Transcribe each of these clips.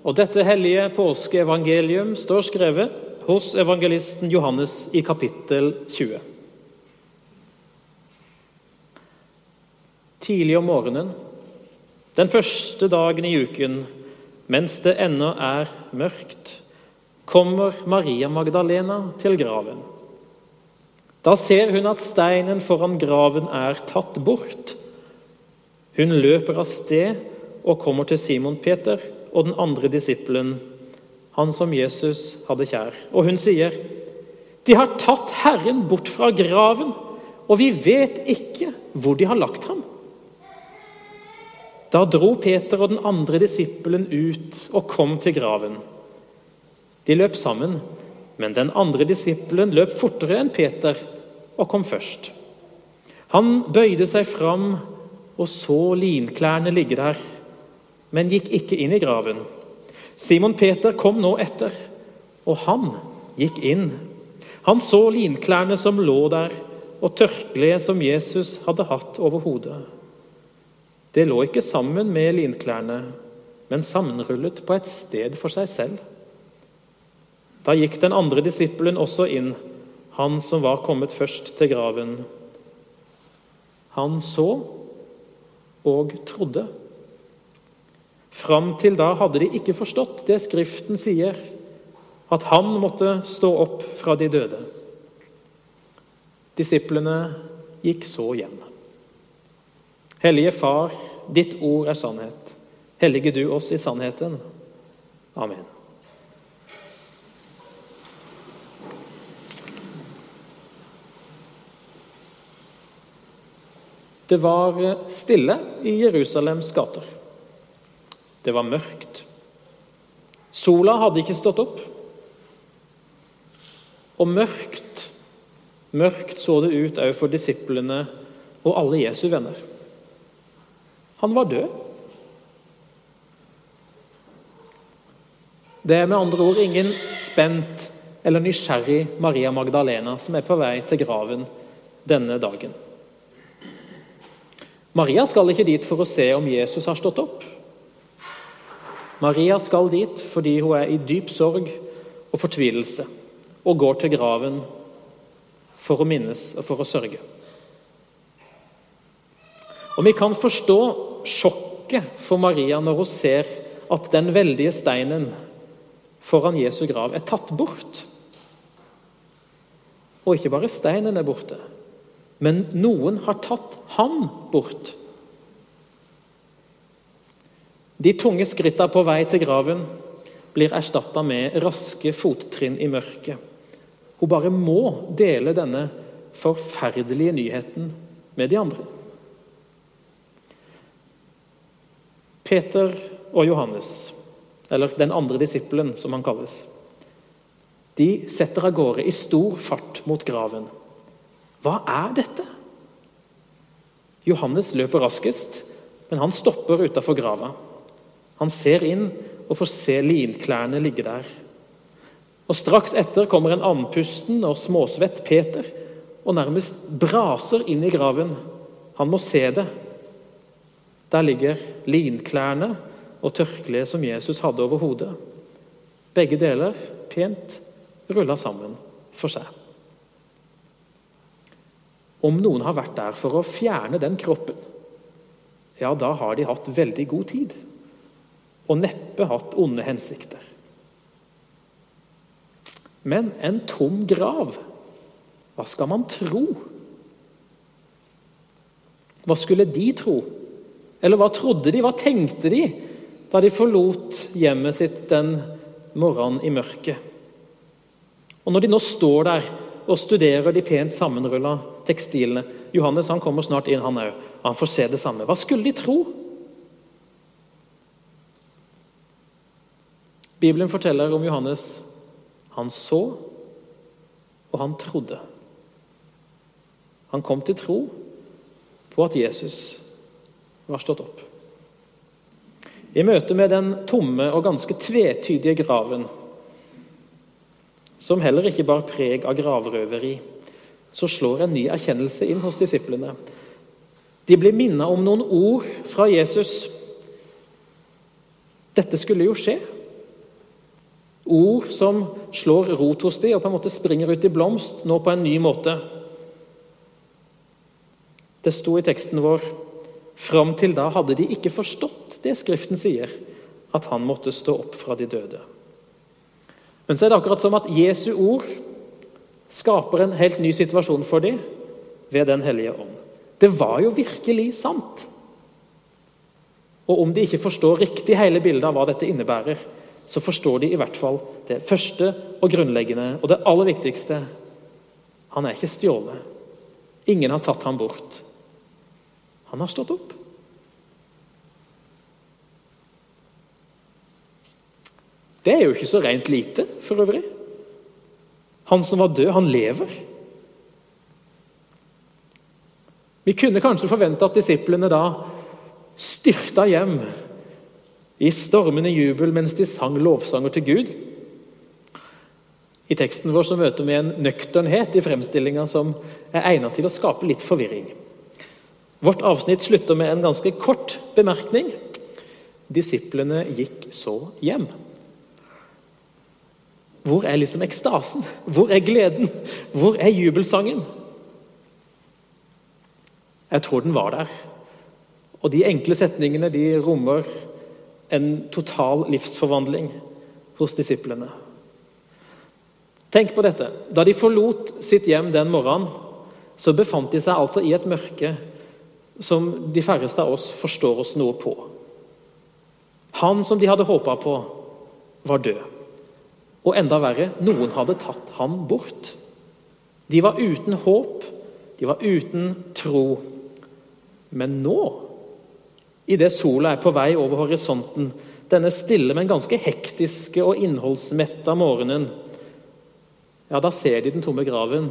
Og dette hellige påskeevangelium står skrevet hos evangelisten Johannes i kapittel 20. Tidlig om morgenen, den første dagen i uken, mens det ennå er mørkt, kommer Maria Magdalena til graven. Da ser hun at steinen foran graven er tatt bort. Hun løper av sted og kommer til Simon Peter og den andre disippelen, han som Jesus hadde kjær. Og hun sier, 'De har tatt Herren bort fra graven, og vi vet ikke hvor de har lagt ham.' Da dro Peter og den andre disippelen ut og kom til graven. De løp sammen, men den andre disippelen løp fortere enn Peter og kom først. Han bøyde seg fram og så linklærne ligge der men gikk ikke inn i graven. Simon Peter kom nå etter, og han gikk inn. Han så linklærne som lå der, og tørkleet som Jesus hadde hatt over hodet. Det lå ikke sammen med linklærne, men sammenrullet på et sted for seg selv. Da gikk den andre disippelen også inn, han som var kommet først til graven. Han så og trodde. Fram til da hadde de ikke forstått det Skriften sier, at han måtte stå opp fra de døde. Disiplene gikk så hjem. Hellige Far, ditt ord er sannhet. Hellige du oss i sannheten. Amen. Det var stille i Jerusalems gater. Det var mørkt. Sola hadde ikke stått opp. Og mørkt, mørkt så det ut òg for disiplene og alle Jesu venner. Han var død. Det er med andre ord ingen spent eller nysgjerrig Maria Magdalena som er på vei til graven denne dagen. Maria skal ikke dit for å se om Jesus har stått opp. Maria skal dit fordi hun er i dyp sorg og fortvilelse og går til graven for å minnes og for å sørge. Og Vi kan forstå sjokket for Maria når hun ser at den veldige steinen foran Jesu grav er tatt bort. Og ikke bare steinen er borte, men noen har tatt han bort. De tunge skrittene på vei til graven blir erstatta med raske fottrinn i mørket. Hun bare må dele denne forferdelige nyheten med de andre. Peter og Johannes, eller den andre disippelen, som han kalles, de setter av gårde i stor fart mot graven. Hva er dette? Johannes løper raskest, men han stopper utafor grava. Han ser inn og får se linklærne ligge der. Og Straks etter kommer en andpusten og småsvett Peter og nærmest braser inn i graven. Han må se det. Der ligger linklærne og tørkleet som Jesus hadde over hodet. Begge deler pent rulla sammen for seg. Om noen har vært der for å fjerne den kroppen, ja, da har de hatt veldig god tid og neppe hatt onde hensikter. Men en tom grav, hva skal man tro? Hva skulle de tro? Eller hva trodde de, hva tenkte de da de forlot hjemmet sitt den morgenen i mørket? Og når de nå står der og studerer de pent sammenrulla tekstilene Johannes han kommer snart inn, han òg. Han får se det samme. Hva skulle de tro? Bibelen forteller om Johannes. Han så, og han trodde. Han kom til tro på at Jesus var stått opp. I møte med den tomme og ganske tvetydige graven, som heller ikke bar preg av gravrøveri, så slår en ny erkjennelse inn hos disiplene. De blir minnet om noen ord fra Jesus. Dette skulle jo skje. Ord som slår rot hos dem og på en måte springer ut i blomst, nå på en ny måte. Det sto i teksten vår Fram til da hadde de ikke forstått det Skriften sier, at han måtte stå opp fra de døde. Men så er det akkurat som at Jesu ord skaper en helt ny situasjon for dem ved Den hellige ånd. Det var jo virkelig sant. Og om de ikke forstår riktig hele bildet av hva dette innebærer, så forstår de i hvert fall det første og grunnleggende og det aller viktigste. Han er ikke stjålet. Ingen har tatt ham bort. Han har stått opp. Det er jo ikke så rent lite, for øvrig. Han som var død, han lever. Vi kunne kanskje forvente at disiplene da styrta hjem i stormende jubel mens de sang lovsanger til Gud. I teksten vår så møter vi en nøkternhet i fremstillinga som er egnet til å skape litt forvirring. Vårt avsnitt slutter med en ganske kort bemerkning. Disiplene gikk så hjem. Hvor er liksom ekstasen? Hvor er gleden? Hvor er jubelsangen? Jeg tror den var der. Og de enkle setningene de rommer en total livsforvandling hos disiplene. Tenk på dette. Da de forlot sitt hjem den morgenen, så befant de seg altså i et mørke som de færreste av oss forstår oss noe på. Han som de hadde håpa på, var død. Og enda verre, noen hadde tatt ham bort. De var uten håp, de var uten tro. Men nå, idet sola er på vei over horisonten, denne stille, men ganske hektiske og innholdsmetta morgenen, ja, da ser de den tomme graven,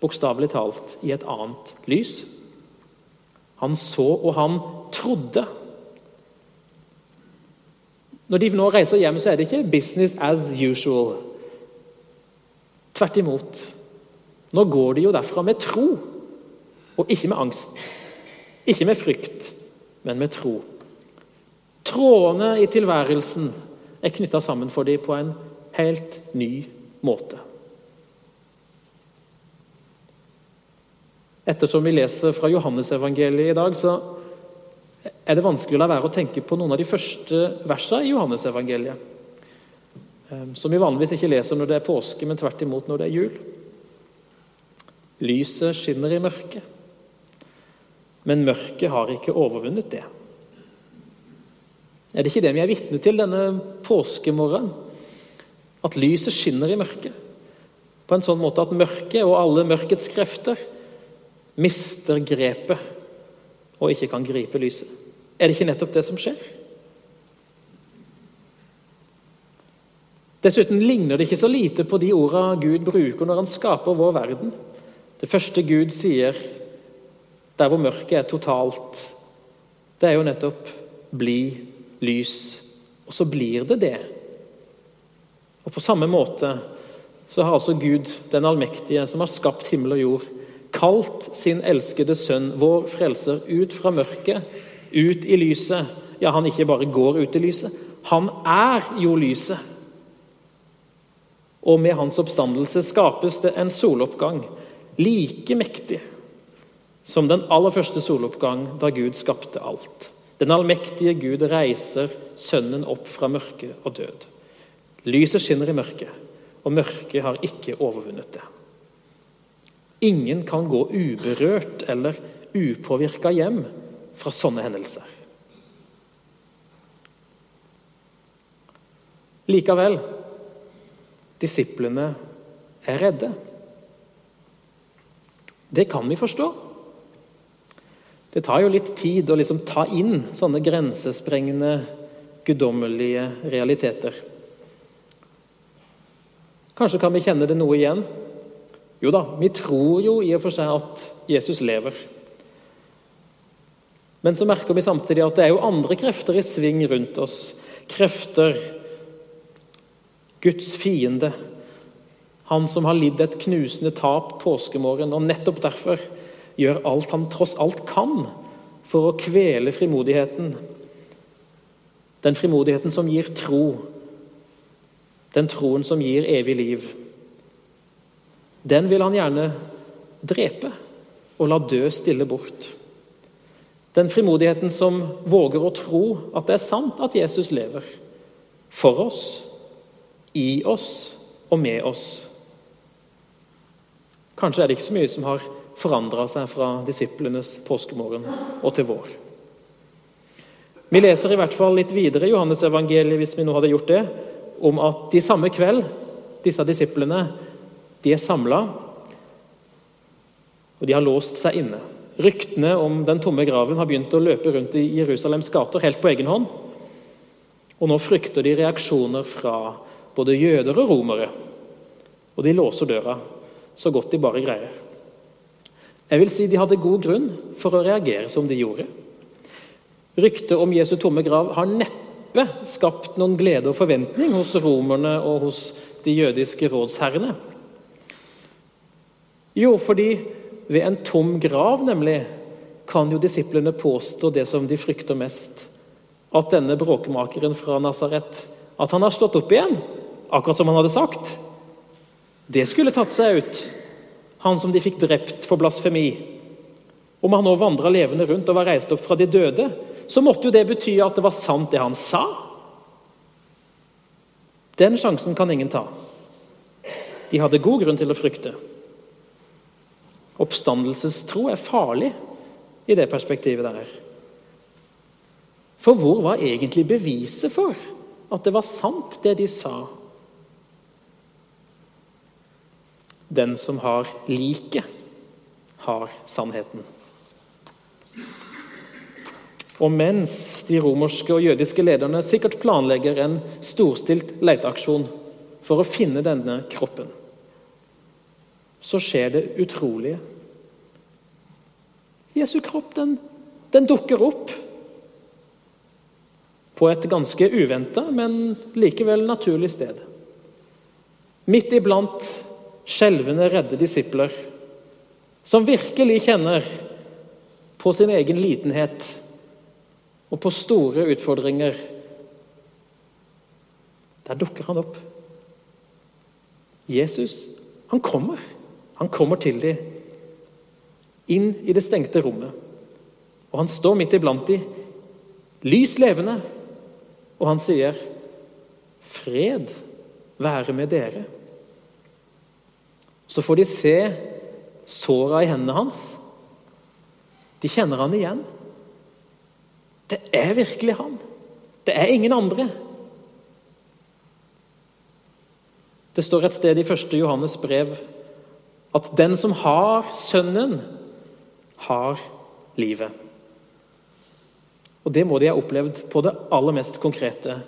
bokstavelig talt, i et annet lys. Han så, og han trodde. Når de nå reiser hjem, så er det ikke 'business as usual'. Tvert imot. Nå går de jo derfra med tro, og ikke med angst. Ikke med frykt, men med tro. Trådene i tilværelsen er knytta sammen for dem på en helt ny måte. Ettersom vi leser fra Johannesevangeliet i dag, så er det vanskelig å la være å tenke på noen av de første versene i Johannesevangeliet. Ehm, som vi vanligvis ikke leser når det er påske, men tvert imot når det er jul. Lyset skinner i mørket, men mørket har ikke overvunnet det. Er det ikke det vi er vitne til denne påskemorgenen? At lyset skinner i mørket. På en sånn måte at mørket og alle mørkets krefter mister grepet og ikke kan gripe lyset. Er det ikke nettopp det som skjer? Dessuten ligner det ikke så lite på de ordene Gud bruker når han skaper vår verden. Det første Gud sier der hvor mørket er totalt, det er jo nettopp 'bli lys'. Og så blir det det. Og På samme måte så har altså Gud, den allmektige, som har skapt himmel og jord, kalt sin elskede sønn, vår frelser, ut fra mørket, ut i lyset. Ja, han ikke bare går ut i lyset, han er jo lyset. Og med hans oppstandelse skapes det en soloppgang like mektig som den aller første soloppgang da Gud skapte alt. Den allmektige Gud reiser Sønnen opp fra mørke og død. Lyset skinner i mørket, og mørket har ikke overvunnet det. Ingen kan gå uberørt eller upåvirka hjem fra sånne hendelser. Likevel disiplene er redde. Det kan vi forstå. Det tar jo litt tid å liksom ta inn sånne grensesprengende, guddommelige realiteter. Kanskje kan vi kjenne det noe igjen jo da, vi tror jo i og for seg at Jesus lever. Men så merker vi samtidig at det er jo andre krefter i sving rundt oss. Krefter Guds fiende. Han som har lidd et knusende tap påskemorgen, og nettopp derfor gjør alt han tross alt kan for å kvele frimodigheten. Den frimodigheten som gir tro den troen som gir evig liv, den vil han gjerne drepe og la dø stille bort. Den frimodigheten som våger å tro at det er sant at Jesus lever. For oss, i oss og med oss. Kanskje er det ikke så mye som har forandra seg fra disiplenes påskemorgen og til vår. Vi leser i hvert fall litt videre i Johannes evangeliet, hvis vi nå hadde gjort det, om at de samme kveld, disse disiplene, de er samla, og de har låst seg inne. Ryktene om den tomme graven har begynt å løpe rundt i Jerusalems gater helt på egen hånd. Og nå frykter de reaksjoner fra både jøder og romere. Og de låser døra så godt de bare greier. Jeg vil si De hadde god grunn for å reagere som de gjorde. Ryktet om Jesu tomme grav har neppe skapt noen glede og forventning hos romerne og hos de jødiske rådsherrene. Jo, fordi ved en tom grav nemlig kan jo disiplene påstå det som de frykter mest. At denne bråkmakeren fra Nasaret at han har stått opp igjen, akkurat som han hadde sagt. Det skulle tatt seg ut, han som de fikk drept for blasfemi. Om han nå vandra levende rundt og var reist opp fra de døde, så måtte jo det bety at det var sant, det han sa. Den sjansen kan ingen ta. De hadde god grunn til å frykte. Oppstandelsestro er farlig i det perspektivet der. For hvor var egentlig beviset for at det var sant, det de sa? Den som har liket, har sannheten. Og mens de romerske og jødiske lederne sikkert planlegger en storstilt leteaksjon for å finne denne kroppen, så skjer det utrolige. Jesu kropp den, den dukker opp på et ganske uventa, men likevel naturlig sted. Midt iblant skjelvende, redde disipler som virkelig kjenner på sin egen litenhet og på store utfordringer. Der dukker han opp. Jesus, han kommer. Han kommer til dem. Inn i det stengte rommet. Og han står midt iblant dem, lys levende, og han sier, 'Fred være med dere'. Så får de se såra i hendene hans. De kjenner han igjen. Det er virkelig han. Det er ingen andre. Det står et sted i 1. Johannes brev at den som har Sønnen, har livet. Og Det må de ha opplevd på det aller mest konkrete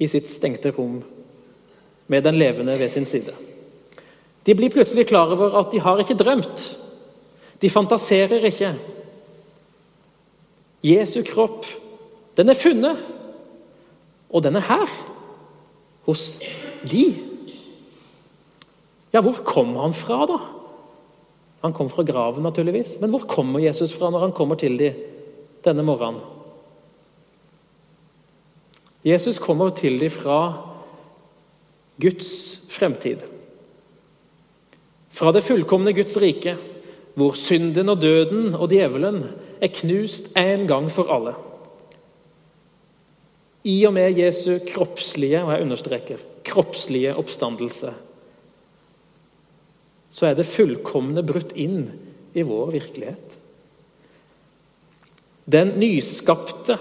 i sitt stengte rom med den levende ved sin side. De blir plutselig klar over at de har ikke drømt. De fantaserer ikke. Jesu kropp, den er funnet, og den er her. Hos de. Ja, hvor kom han fra, da? Han kom fra graven, naturligvis. Men hvor kommer Jesus fra når han kommer til dem denne morgenen? Jesus kommer til dem fra Guds fremtid. Fra det fullkomne Guds rike, hvor synden og døden og djevelen er knust en gang for alle. I og med Jesu kroppslige og jeg understreker, kroppslige oppstandelse så er det fullkomne brutt inn i vår virkelighet. Den nyskapte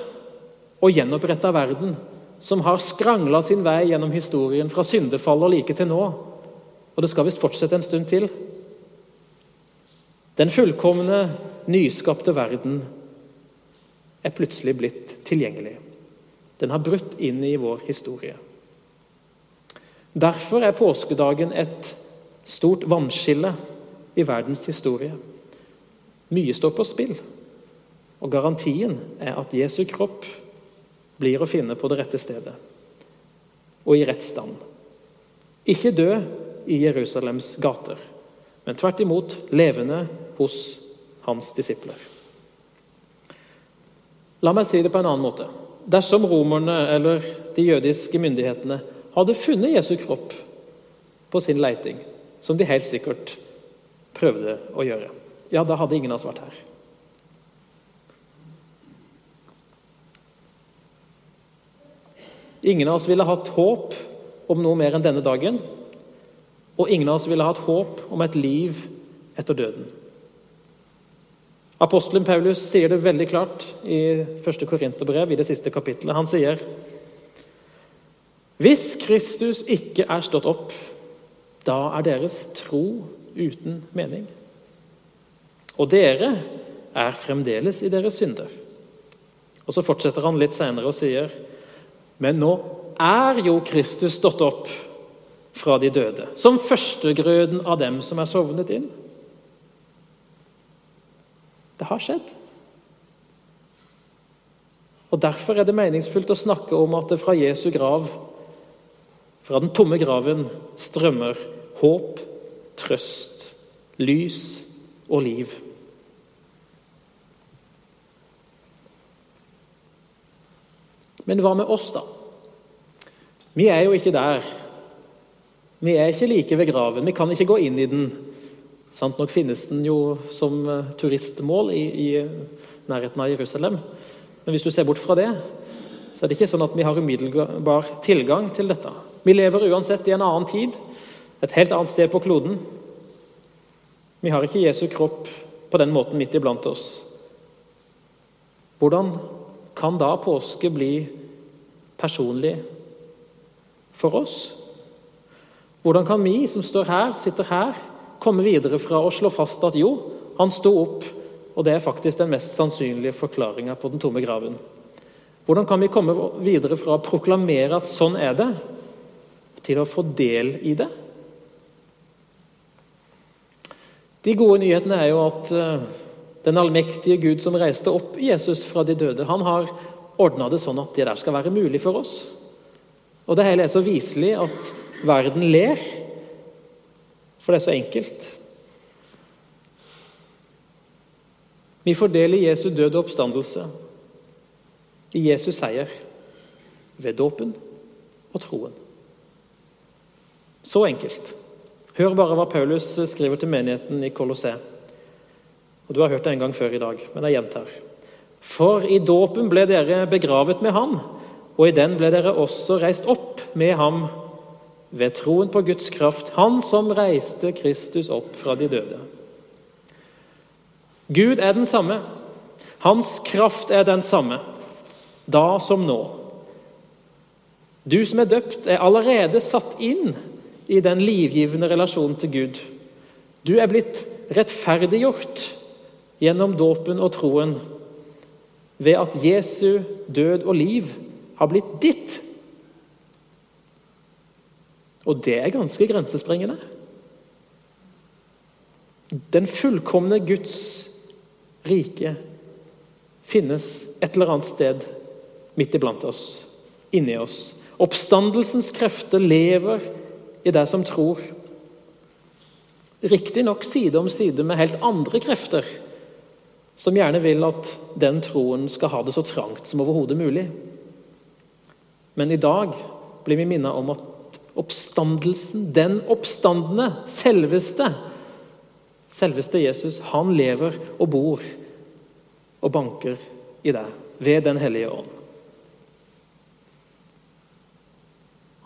og gjenoppretta verden som har skrangla sin vei gjennom historien fra syndefall og like til nå, og det skal visst fortsette en stund til Den fullkomne, nyskapte verden er plutselig blitt tilgjengelig. Den har brutt inn i vår historie. Derfor er påskedagen et stort vannskille i verdens historie. Mye står på spill, og garantien er at Jesu kropp blir å finne på det rette stedet og i rett stand. Ikke dø i Jerusalems gater, men tvert imot levende hos hans disipler. La meg si det på en annen måte. Dersom romerne eller de jødiske myndighetene hadde funnet Jesu kropp på sin leiting, som de helt sikkert prøvde å gjøre, ja, da hadde ingen av oss vært her. Ingen av oss ville hatt håp om noe mer enn denne dagen. Og ingen av oss ville hatt håp om et liv etter døden. Apostelen Paulus sier det veldig klart i 1. Korinterbrev, i det siste kapittelet. Han sier Hvis Kristus ikke er stått opp, da er deres tro uten mening. Og dere er fremdeles i deres synder. Og Så fortsetter han litt senere og sier Men nå er jo Kristus stått opp fra de døde, som førstegrøden av dem som er sovnet inn. Det har skjedd. Og Derfor er det meningsfullt å snakke om at det fra Jesu grav, fra den tomme graven, strømmer håp, trøst, lys og liv. Men hva med oss, da? Vi er jo ikke der. Vi er ikke like ved graven. Vi kan ikke gå inn i den. Sant nok finnes den jo som eh, turistmål i, i nærheten av Jerusalem. Men hvis du ser bort fra det, så er det ikke sånn at vi har umiddelbar tilgang til dette. Vi lever uansett i en annen tid, et helt annet sted på kloden. Vi har ikke Jesu kropp på den måten midt iblant oss. Hvordan kan da påske bli personlig for oss? Hvordan kan vi som står her, sitter her, komme videre fra å slå fast at jo, han sto opp, og det er faktisk den mest sannsynlige forklaringa på den tomme graven? Hvordan kan vi komme videre fra å proklamere at sånn er det, til å få del i det? De gode nyhetene er jo at eh, den allmektige Gud som reiste opp Jesus fra de døde, han har ordna det sånn at det der skal være mulig for oss. Og det hele er så viselig at verden ler, for det er så enkelt. Vi fordeler Jesu død og oppstandelse, i Jesus seier, ved dåpen og troen. Så enkelt. Hør bare hva Paulus skriver til menigheten i Colosseum. Og Du har hørt det en gang før i dag, men jeg gjentar. For i dåpen ble dere begravet med Han, og i den ble dere også reist opp med ham ved troen på Guds kraft, Han som reiste Kristus opp fra de døde. Gud er den samme. Hans kraft er den samme, da som nå. Du som er døpt, er allerede satt inn i den livgivende relasjonen til Gud. Du er blitt rettferdiggjort gjennom dåpen og troen ved at Jesu død og liv har blitt ditt. Og det er ganske grensesprengende. Den fullkomne Guds rike finnes et eller annet sted midt iblant oss, inni oss. Oppstandelsens krefter lever i deg som tror. Riktignok side om side med helt andre krefter som gjerne vil at den troen skal ha det så trangt som overhodet mulig. Men i dag blir vi minnet om at oppstandelsen, den oppstandende, selveste, selveste Jesus, han lever og bor og banker i deg ved Den hellige ånd.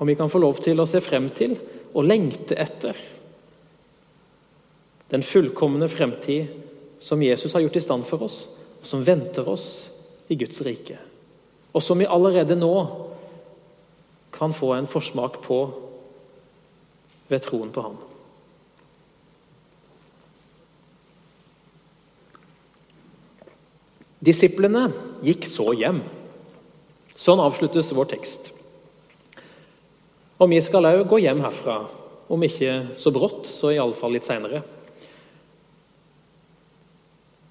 Om vi kan få lov til å se frem til og lengte etter den fullkomne fremtid som Jesus har gjort i stand for oss, og som venter oss i Guds rike. Og som vi allerede nå kan få en forsmak på ved troen på ham. Disiplene gikk så hjem. Sånn avsluttes vår tekst. Og vi skal òg gå hjem herfra, om ikke så brått, så iallfall litt seinere.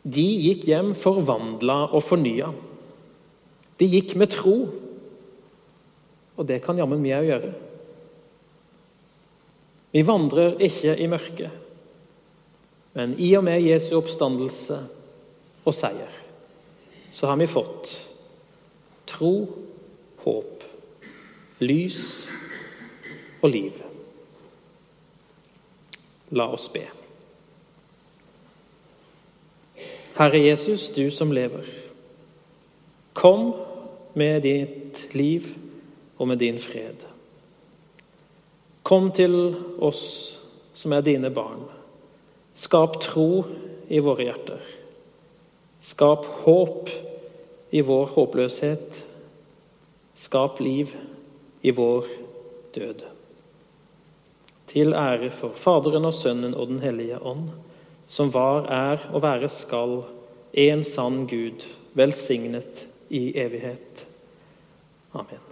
De gikk hjem forvandla og fornya. De gikk med tro. Og det kan jammen vi òg gjøre. Vi vandrer ikke i mørket, men i og med Jesu oppstandelse og seier, så har vi fått tro, håp, lys og liv. La oss be. Herre Jesus, du som lever. Kom med ditt liv og med din fred. Kom til oss som er dine barn. Skap tro i våre hjerter. Skap håp i vår håpløshet. Skap liv i vår død. Til ære for Faderen og Sønnen og Den hellige ånd, som var, er og være skal, en sann Gud, velsignet i evighet. Amen.